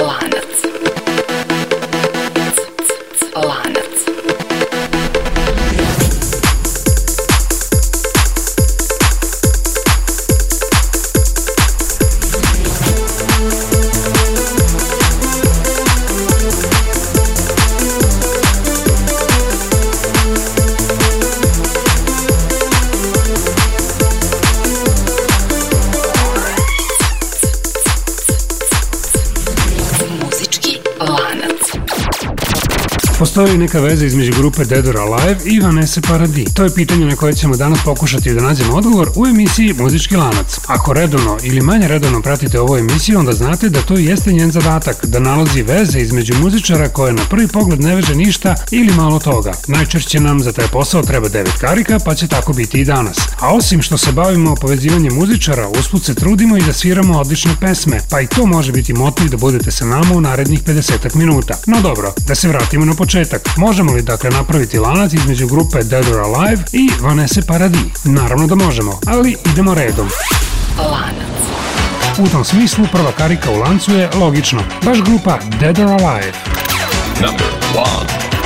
lot. postoji neka veza između grupe Dead or Alive i Vanessa Paradis? To je pitanje na koje ćemo danas pokušati da nađemo odgovor u emisiji Muzički lanac. Ako redovno ili manje redovno pratite ovu emisiju, onda znate da to jeste njen zadatak, da nalazi veze između muzičara koje na prvi pogled ne veže ništa ili malo toga. Najčešće nam za taj posao treba 9 karika, pa će tako biti i danas. A osim što se bavimo povezivanjem muzičara, usput se trudimo i da sviramo odlične pesme, pa i to može biti motiv da budete sa nama u narednih 50 minuta. No dobro, da se vratimo na početak početak, možemo li dakle napraviti lanac između grupe Dead or Alive i Vanessa Paradis? Naravno da možemo, ali idemo redom. Lanac. U tom smislu prva karika u lancu je logično, baš grupa Dead or Alive. Number one.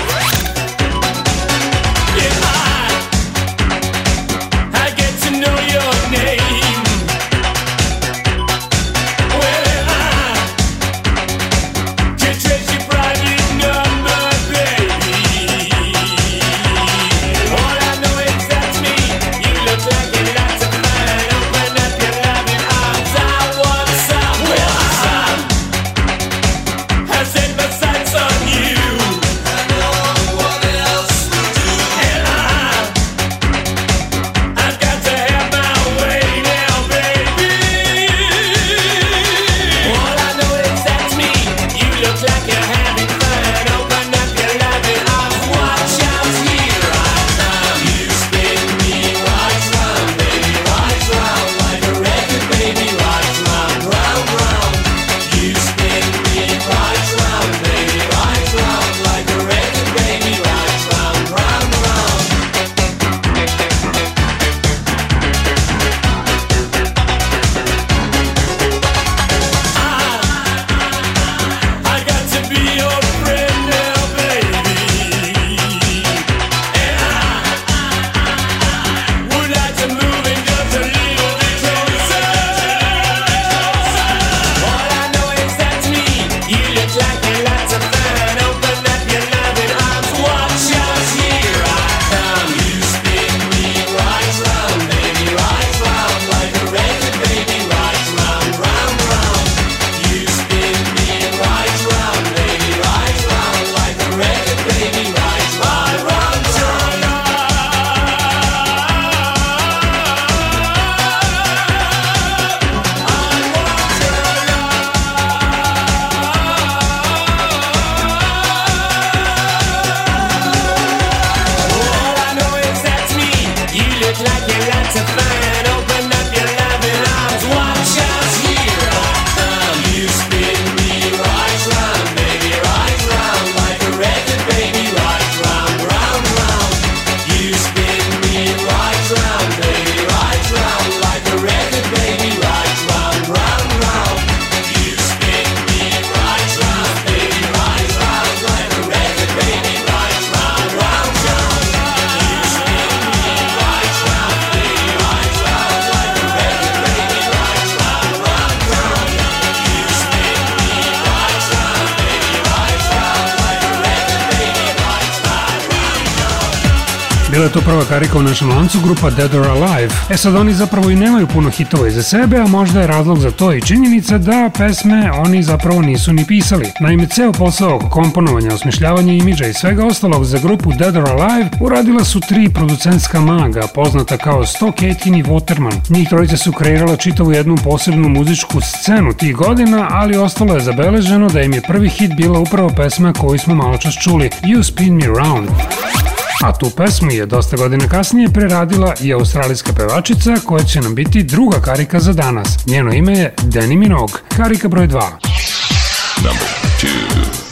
prva karika u našem lancu grupa Dead or Alive. E sad oni zapravo i nemaju puno hitova iza sebe, a možda je razlog za to i činjenica da pesme oni zapravo nisu ni pisali. Naime, ceo posao komponovanja, osmišljavanja imidža i svega ostalog za grupu Dead or Alive uradila su tri producentska maga, poznata kao Stoketkin i Waterman. Njih trojica su kreirala čitavu jednu posebnu muzičku scenu tih godina, ali ostalo je zabeleženo da im je prvi hit bila upravo pesma koju smo malo čas čuli, You Spin Me Round. A tu pesmu je dosta godina kasnije preradila i australijska pevačica koja će nam biti druga karika za danas. Njeno ime je Danny Minogue, karika broj 2. Number 2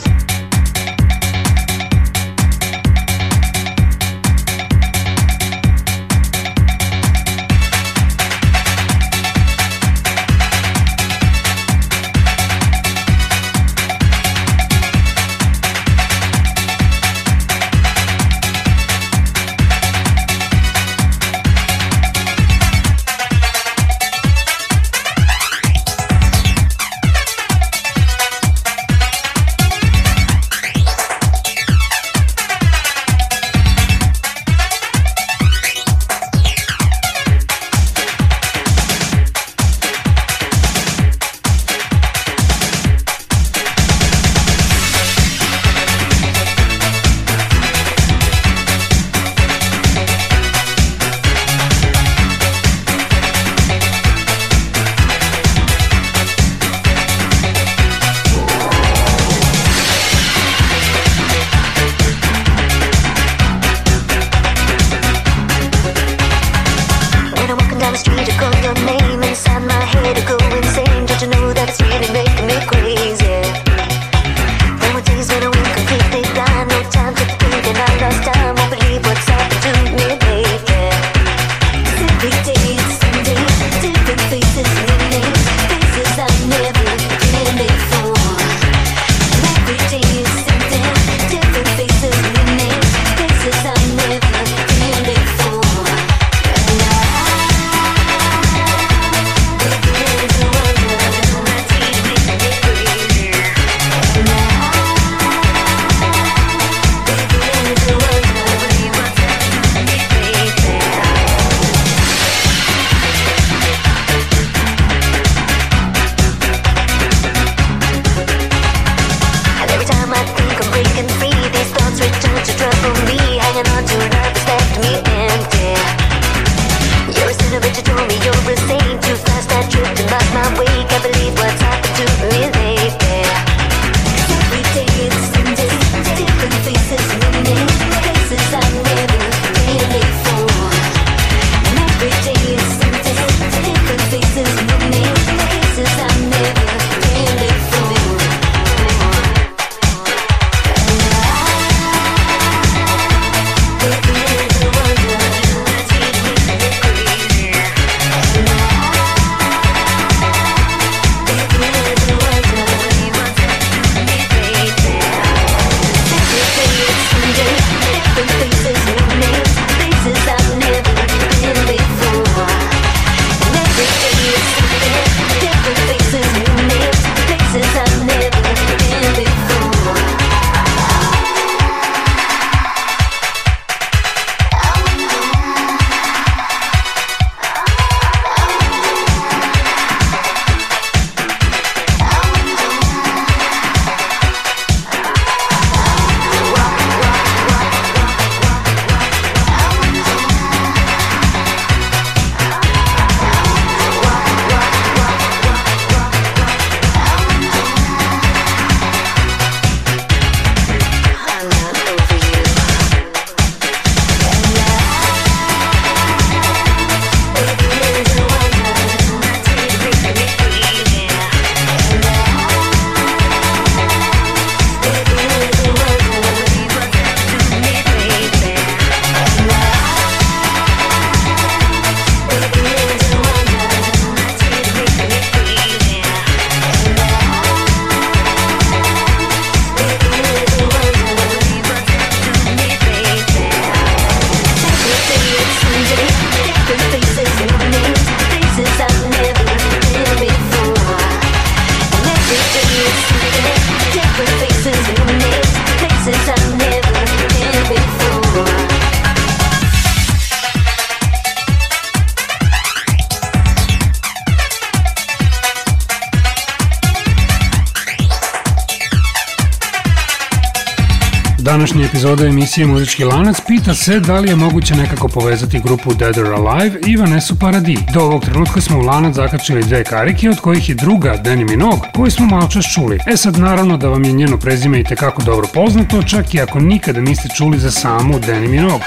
epizoda emisije Muzički lanac pita se da li je moguće nekako povezati grupu Dead or Alive i Vanesu Paradis. Do ovog trenutka smo u lanac zakačili dve karike, od kojih je druga Danny Minogue, koju smo malo čas čuli. E sad naravno da vam je njeno prezime i tekako dobro poznato, čak i ako nikada niste čuli za samu Danny Minogue.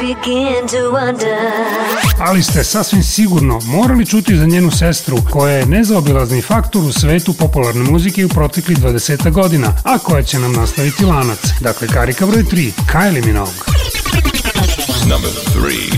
Begin to wonder ali ste sasvim sigurno morali čuti za njenu sestru koja je nezaobilazni faktor u svetu popularne muzike u proteklih 20 godina, a koja će nam nastaviti lanac. Dakle, karika broj 3, Kylie Minogue. Number 3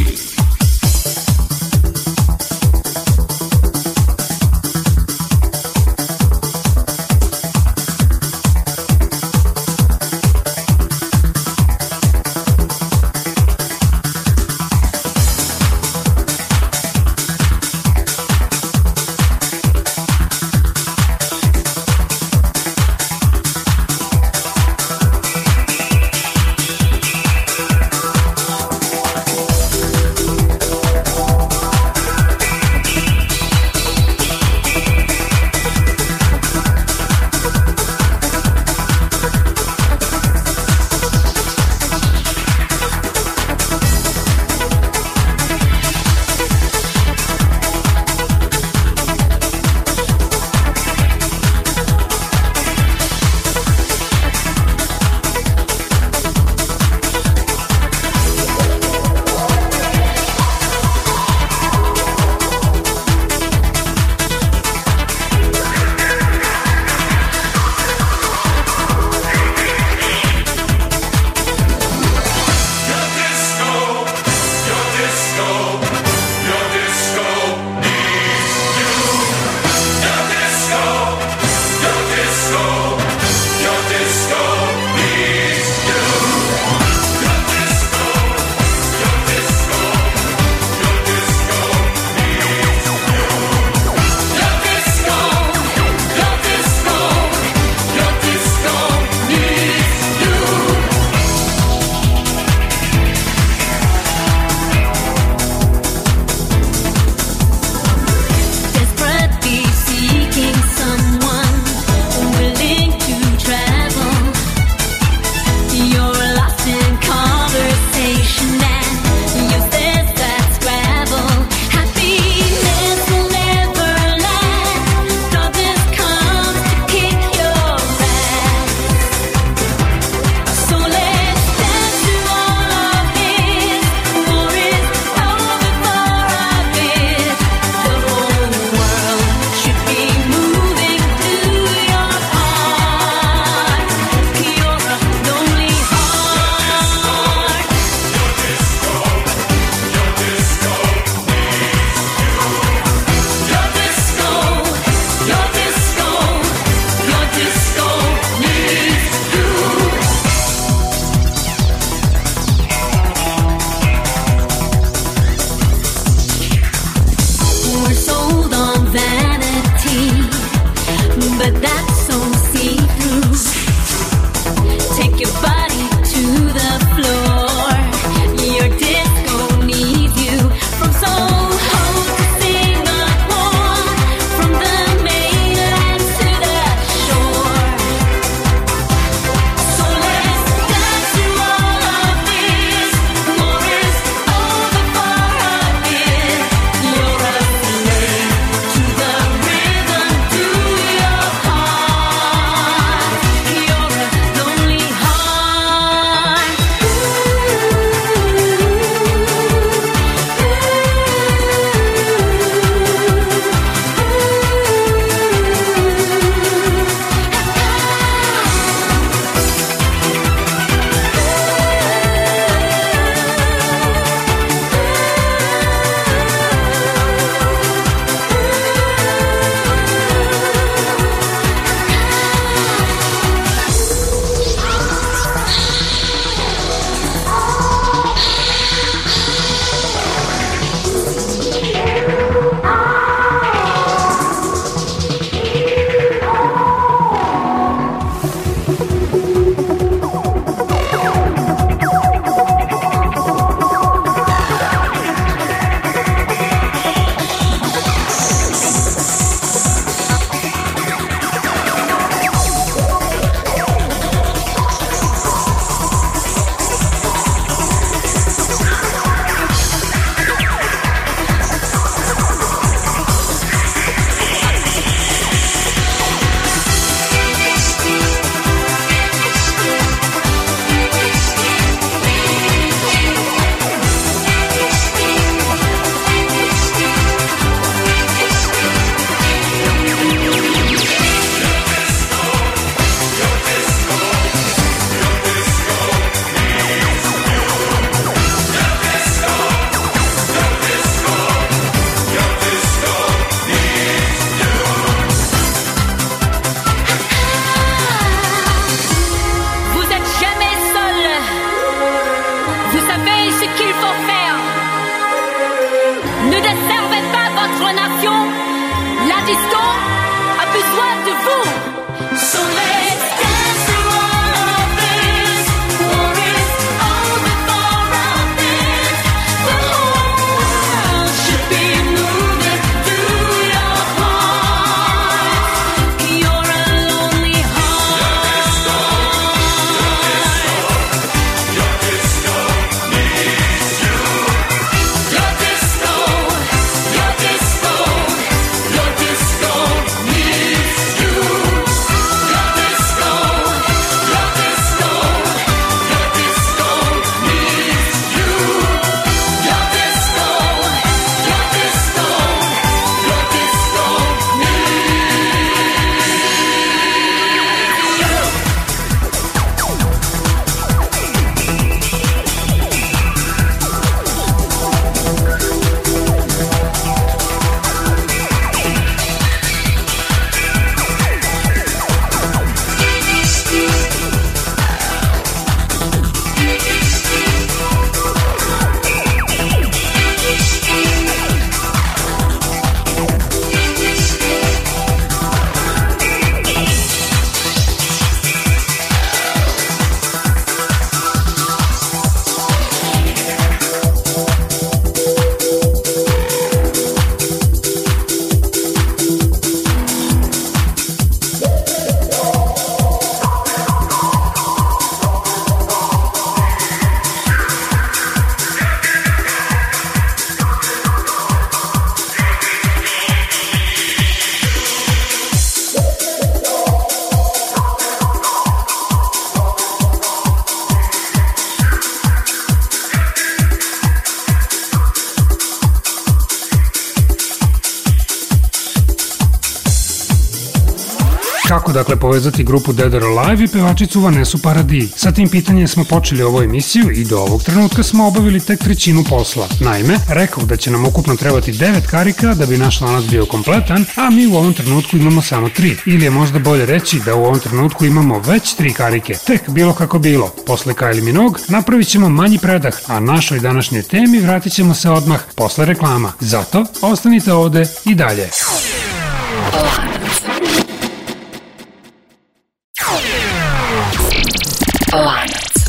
povezati grupu Dead or Alive i pevačicu Vanesu Paradis. Sa tim pitanjem smo počeli ovu emisiju i do ovog trenutka smo obavili tek trećinu posla. Naime, rekao da će nam ukupno trebati 9 karika da bi naš lanac bio kompletan, a mi u ovom trenutku imamo samo 3. Ili je možda bolje reći da u ovom trenutku imamo već 3 karike. Tek bilo kako bilo, posle Kylie Minogue napravit ćemo manji predah, a našoj današnjoj temi vratit ćemo se odmah posle reklama. Zato ostanite ovde i dalje.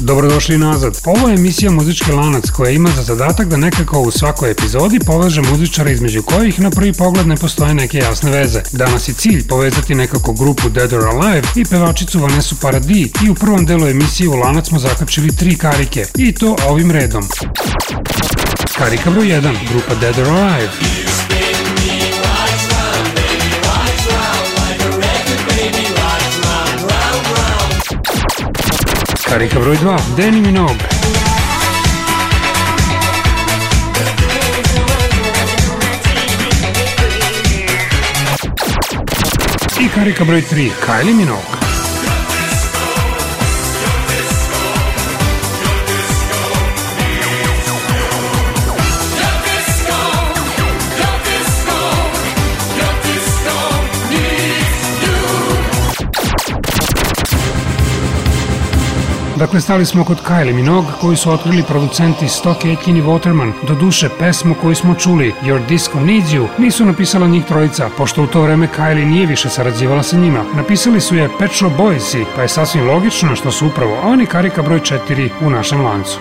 Dobrodošli nazad. Ovo je emisija Muzički lanac koja ima za zadatak da nekako u svakoj epizodi poveže muzičara između kojih na prvi pogled ne postoje neke jasne veze. Danas je cilj povezati nekako grupu Dead or Alive i pevačicu Vanessa Paradis i u prvom delu emisije u lanac smo zakačili tri karike i to ovim redom. Karika broj 1, grupa Dead or Alive. Carica broj 2, Danny Minogue. И карика брой 3, Кайли Минок. Dakle, stali smo kod Kylie Minogue koju su otkrili producenti Stock Aitken i Waterman. Do duše, pesmu koju smo čuli, Your Disco Needs You, nisu napisala njih trojica, pošto u to vreme Kylie nije više sarađivala sa njima. Napisali su je Pet Shop Boysi, pa je sasvim logično što su upravo oni karika broj 4 u našem lancu.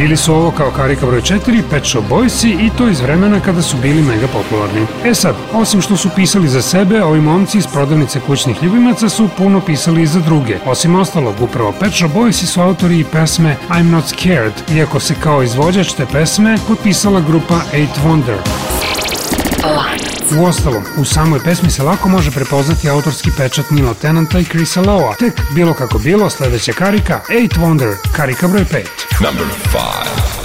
Bili su ovo kao karika broj 4, Pet Shop Boysi i to iz vremena kada su bili mega popularni. E sad, osim što su pisali za sebe, ovi momci iz prodavnice kućnih ljubimaca su puno pisali i za druge. Osim ostalog, upravo Pet Shop Boysi su autori i pesme I'm Not Scared, iako se kao izvođač te pesme potpisala grupa Eight Wonder. U ostalom, u samoj pesmi se lako može prepoznati autorski pečat Nila Tenanta i Chrisa Lowa. Tek bilo kako bilo, sledeća karika, 8 Wonder, karika broj 5. Number 5.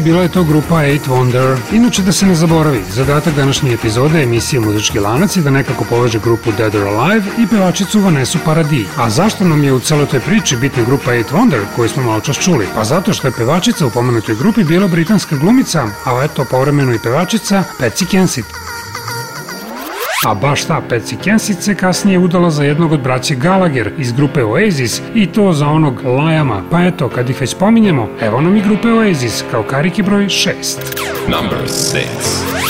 bila je to grupa Eight Wonder. Inače da se ne zaboravi, zadatak današnje epizode emisije Muzički lanac je da nekako poveže grupu Dead or Alive i pevačicu Vanessa Paradis. A zašto nam je u celoj toj priči bitna grupa Eight Wonder koju smo malo čas čuli? Pa zato što je pevačica u pomenutoj grupi bila britanska glumica, a eto povremeno i pevačica Patsy Kensit. A baš ta Patsy Kensit se kasnije udala za jednog od braće Gallagher iz grupe Oasis i to za onog Lajama. Pa eto, kad ih već spominjemo, evo nam i grupe Oasis kao kariki broj 6. Number 6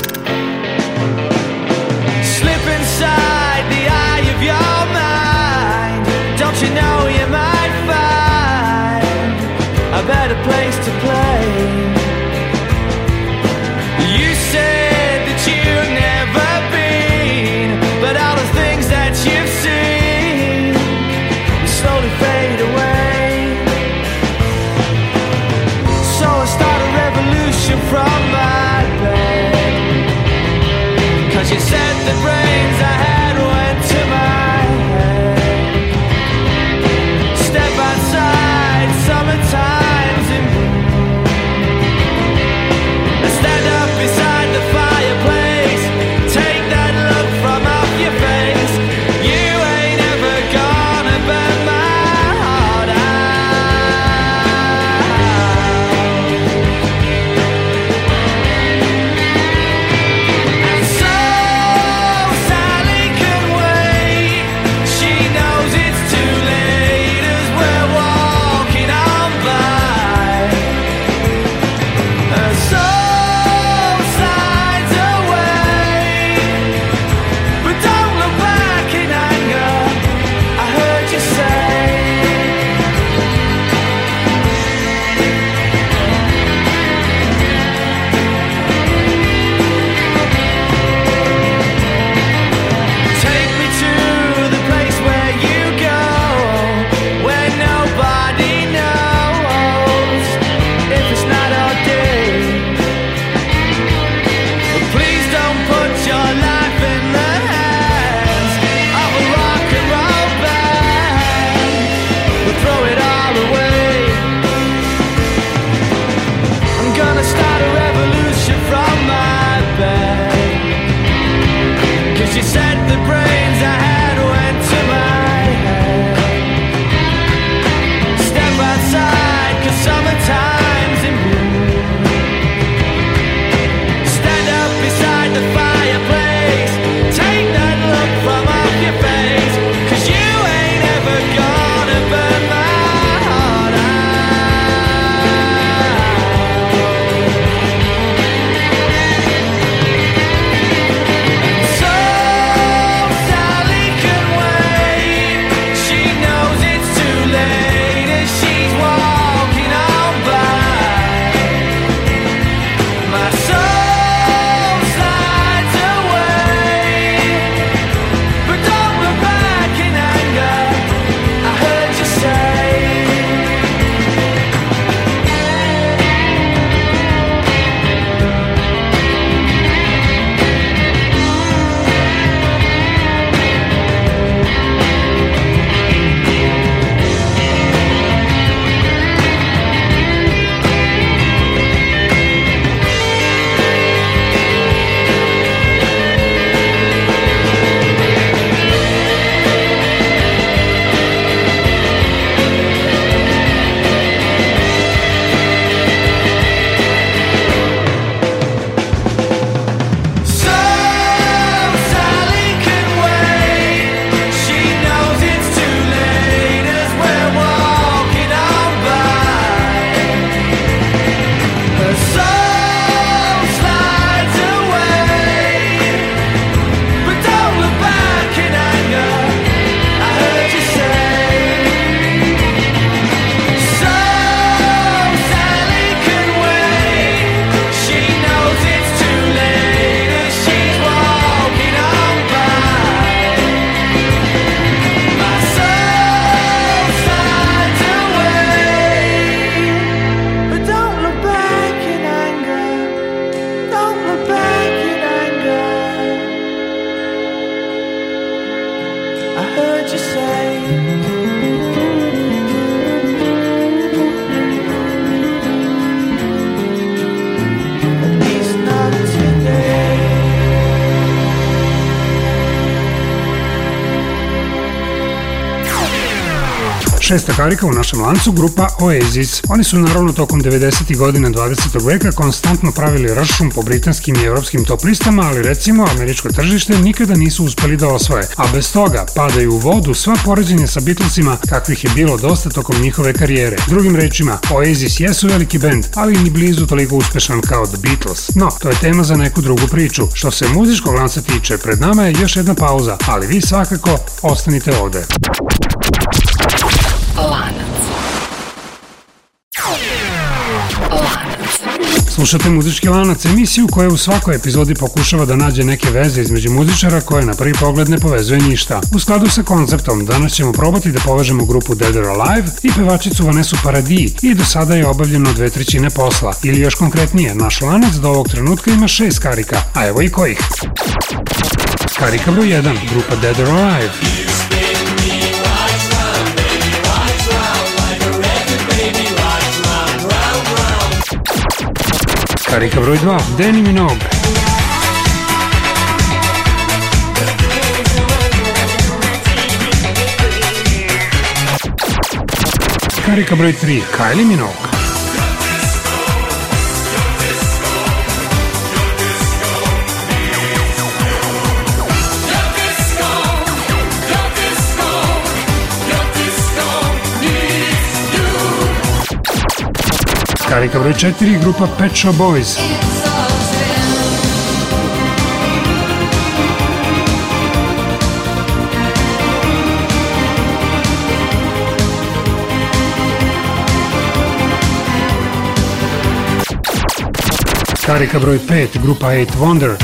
she said the break. šesta karika u našem lancu, grupa Oasis. Oni su naravno tokom 90. godina 20. veka konstantno pravili rašum po britanskim i evropskim top listama, ali recimo američko tržište nikada nisu uspeli da osvoje, a bez toga padaju u vodu sva poređenja sa Beatlesima kakvih je bilo dosta tokom njihove karijere. Drugim rečima, Oasis jesu veliki bend, ali ni blizu toliko uspešan kao The Beatles. No, to je tema za neku drugu priču. Što se muzičkog lanca tiče, pred nama je još jedna pauza, ali vi svakako ostanite ovde. Slušate muzički lanac, emisiju koja u svakoj epizodi pokušava da nađe neke veze između muzičara koje na prvi pogled ne povezuje ništa. U skladu sa konceptom, danas ćemo probati da povežemo grupu Dead or Alive i pevačicu Vanesu Paradis i do sada je obavljeno dve trećine posla. Ili još konkretnije, naš lanac do ovog trenutka ima šest karika, a evo i kojih. Karika broj 1, grupa Dead or Alive. Carica broj 2, Danny Minogue. Carica broj 3, Kylie Minogue. Karika broj 4, grupa Pet Shop Boys. Karika broj 5, grupa 8 Wonder.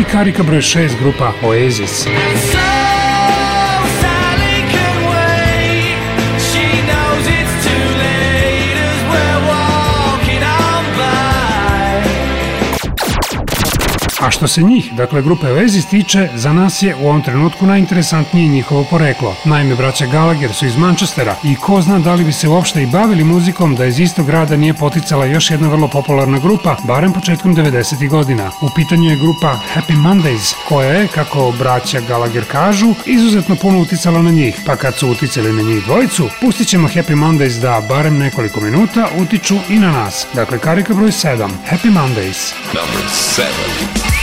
i karika broj 6 grupa Oasis. A što se njih, dakle grupe Oasis tiče, za nas je u ovom trenutku najinteresantnije njihovo poreklo. Naime, braća Gallagher su iz Manchestera i ko zna da li bi se uopšte i bavili muzikom da iz istog grada nije poticala još jedna vrlo popularna grupa, barem početkom 90. godina. U pitanju je grupa Happy Mondays, koja je, kako braća Gallagher kažu, izuzetno puno uticala na njih, pa kad su uticali na njih dvojicu, pustit ćemo Happy Mondays da barem nekoliko minuta utiču i na nas. Dakle, karika broj 7, Happy Mondays. Number 7.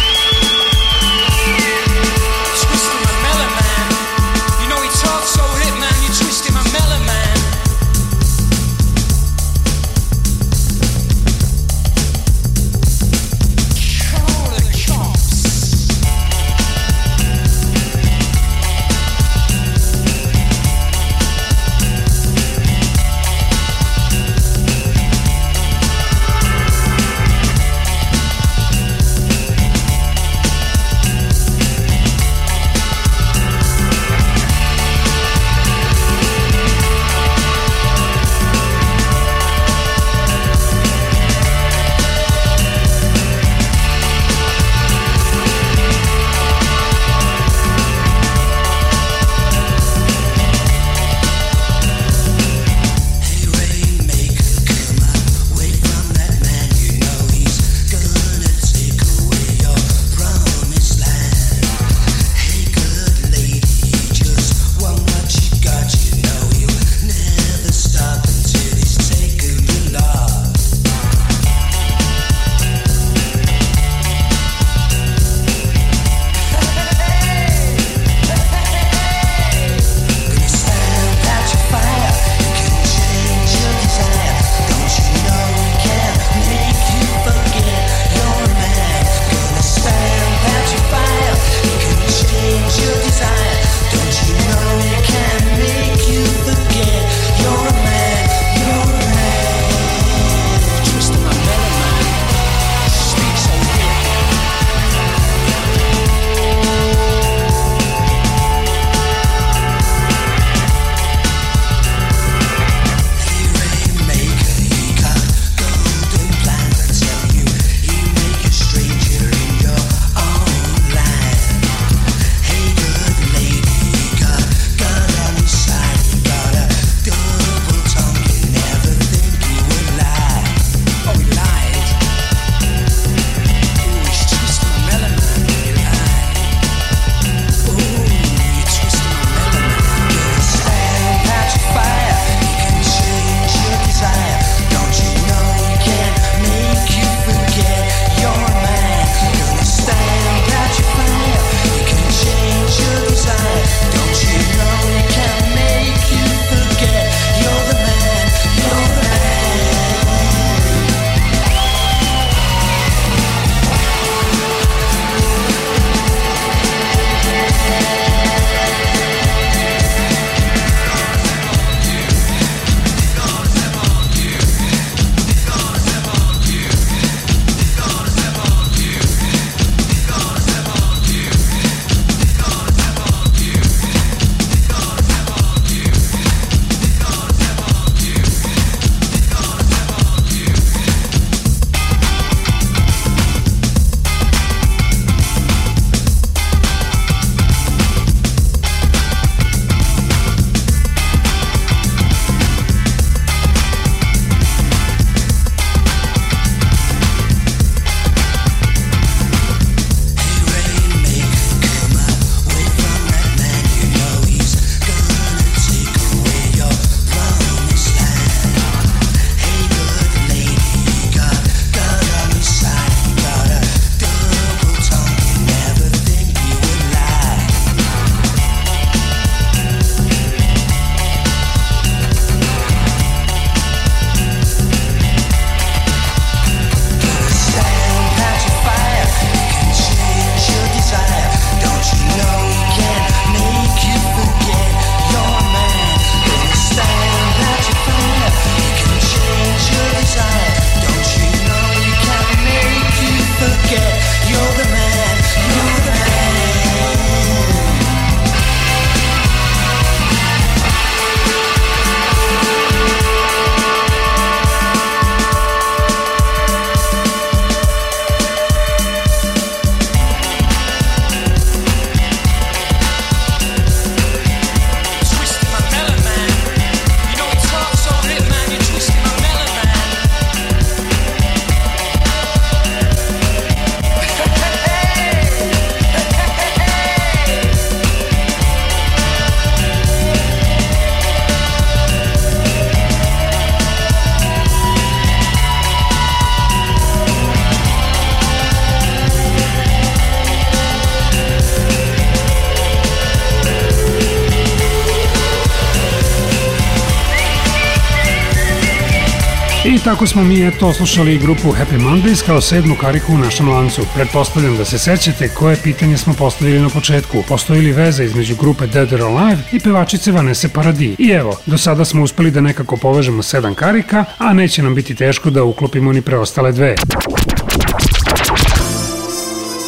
tako smo mi eto slušali grupu Happy Mondays kao sedmu kariku u našem lancu. Pretpostavljam da se sećate koje pitanje smo postavili na početku. Postoji li veza između grupe Dead or Alive i pevačice Vanessa Paradis? I evo, do sada smo uspeli da nekako povežemo sedam karika, a neće nam biti teško da uklopimo ni preostale dve.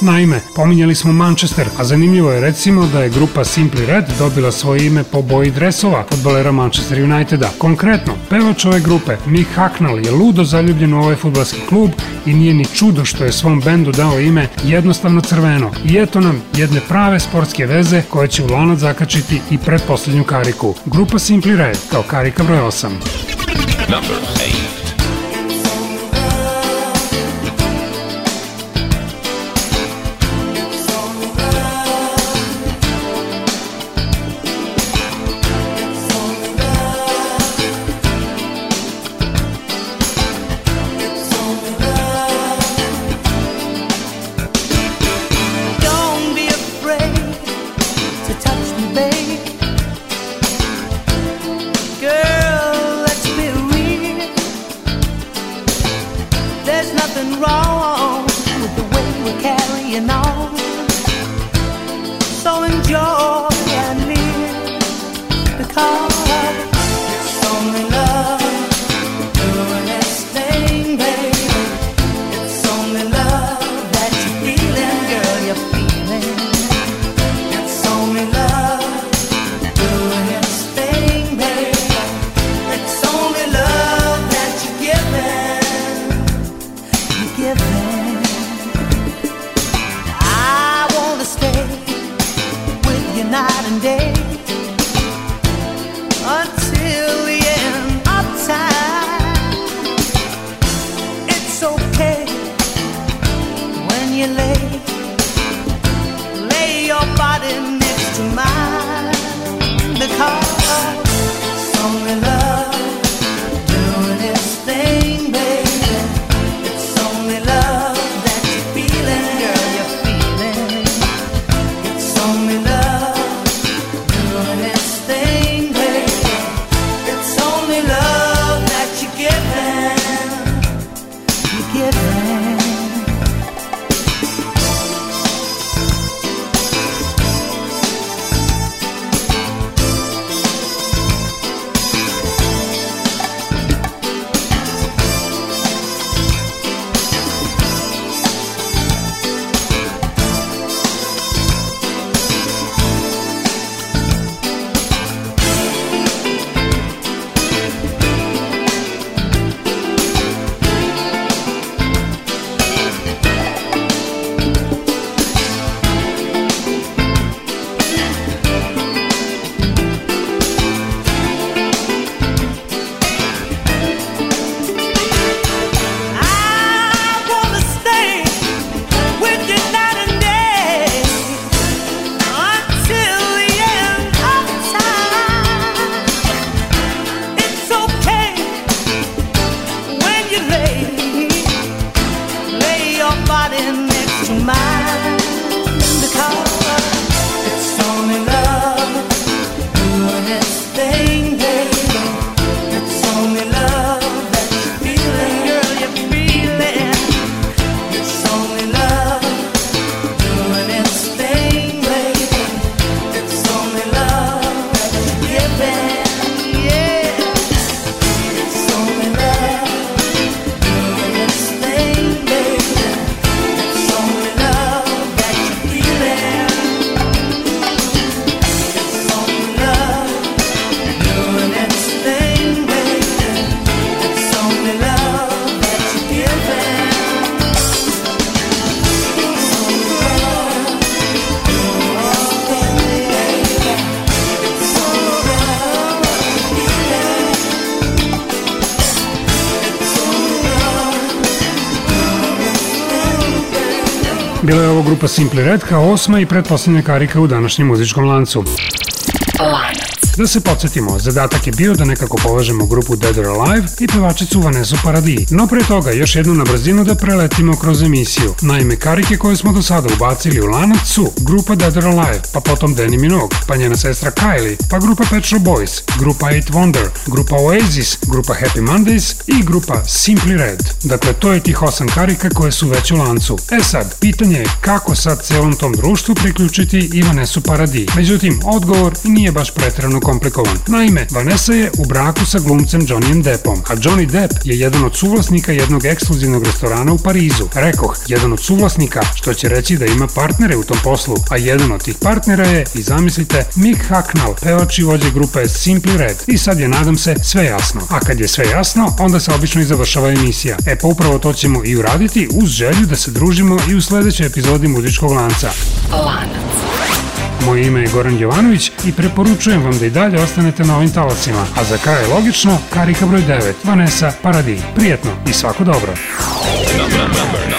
Naime, pominjali smo Manchester, a zanimljivo je recimo da je grupa Simply Red dobila svoje ime po boji dresova futbolera Manchester Uniteda. Konkretno, pevač ove grupe, Mick Hacknell, je ludo zaljubljen u ovaj futbalski klub i nije ni čudo što je svom bendu dao ime jednostavno crveno. I eto nam jedne prave sportske veze koje će u lonac zakačiti i predposlednju kariku. Grupa Simply Red kao karika broj 8. Number 8. Bila je ovo grupa Simple Red kao osma i pretposlednja karika u današnjem muzičkom lancu. Alarm. Da se podsjetimo, zadatak je bio da nekako povežemo grupu Dead or Alive i pevačicu Vanessa Paradis. No pre toga još jednu na brzinu da preletimo kroz emisiju. Naime, karike koje smo do sada ubacili u lanac su grupa Dead or Alive, pa potom Danny Minogue, pa njena sestra Kylie, pa grupa Pet Shop Boys, grupa Eight Wonder, grupa Oasis, grupa Happy Mondays i grupa Simply Red. Dakle, to je tih osam karika koje su već u lancu. E sad, pitanje je kako sad celom tom društvu priključiti i Vanesu Paradis. Međutim, odgovor nije baš pretrano komplikovan. Naime, Vanessa je u braku sa glumcem Johnnyem Deppom, a Johnny Depp je jedan od suvlasnika jednog ekskluzivnog restorana u Parizu. Rekoh, jedan od suvlasnika, što će reći da ima partnere u tom poslu, a jedan od tih partnera je, i zamislite, Mick Hucknall, pevač i vođe grupe Simply Red. I sad je, nadam se, sve jasno. A kad je sve jasno, onda se obično i završava emisija. E pa upravo to ćemo i uraditi uz želju da se družimo i u sledećoj epizodi muzičkog lanca. Lanac. Moje ime je Goran Jovanović i preporučujem vam da dalje ostanete na ovim talacima. A za kraj logično, karika broj 9, Vanessa Paradis. Prijetno i svako dobro. Number, number.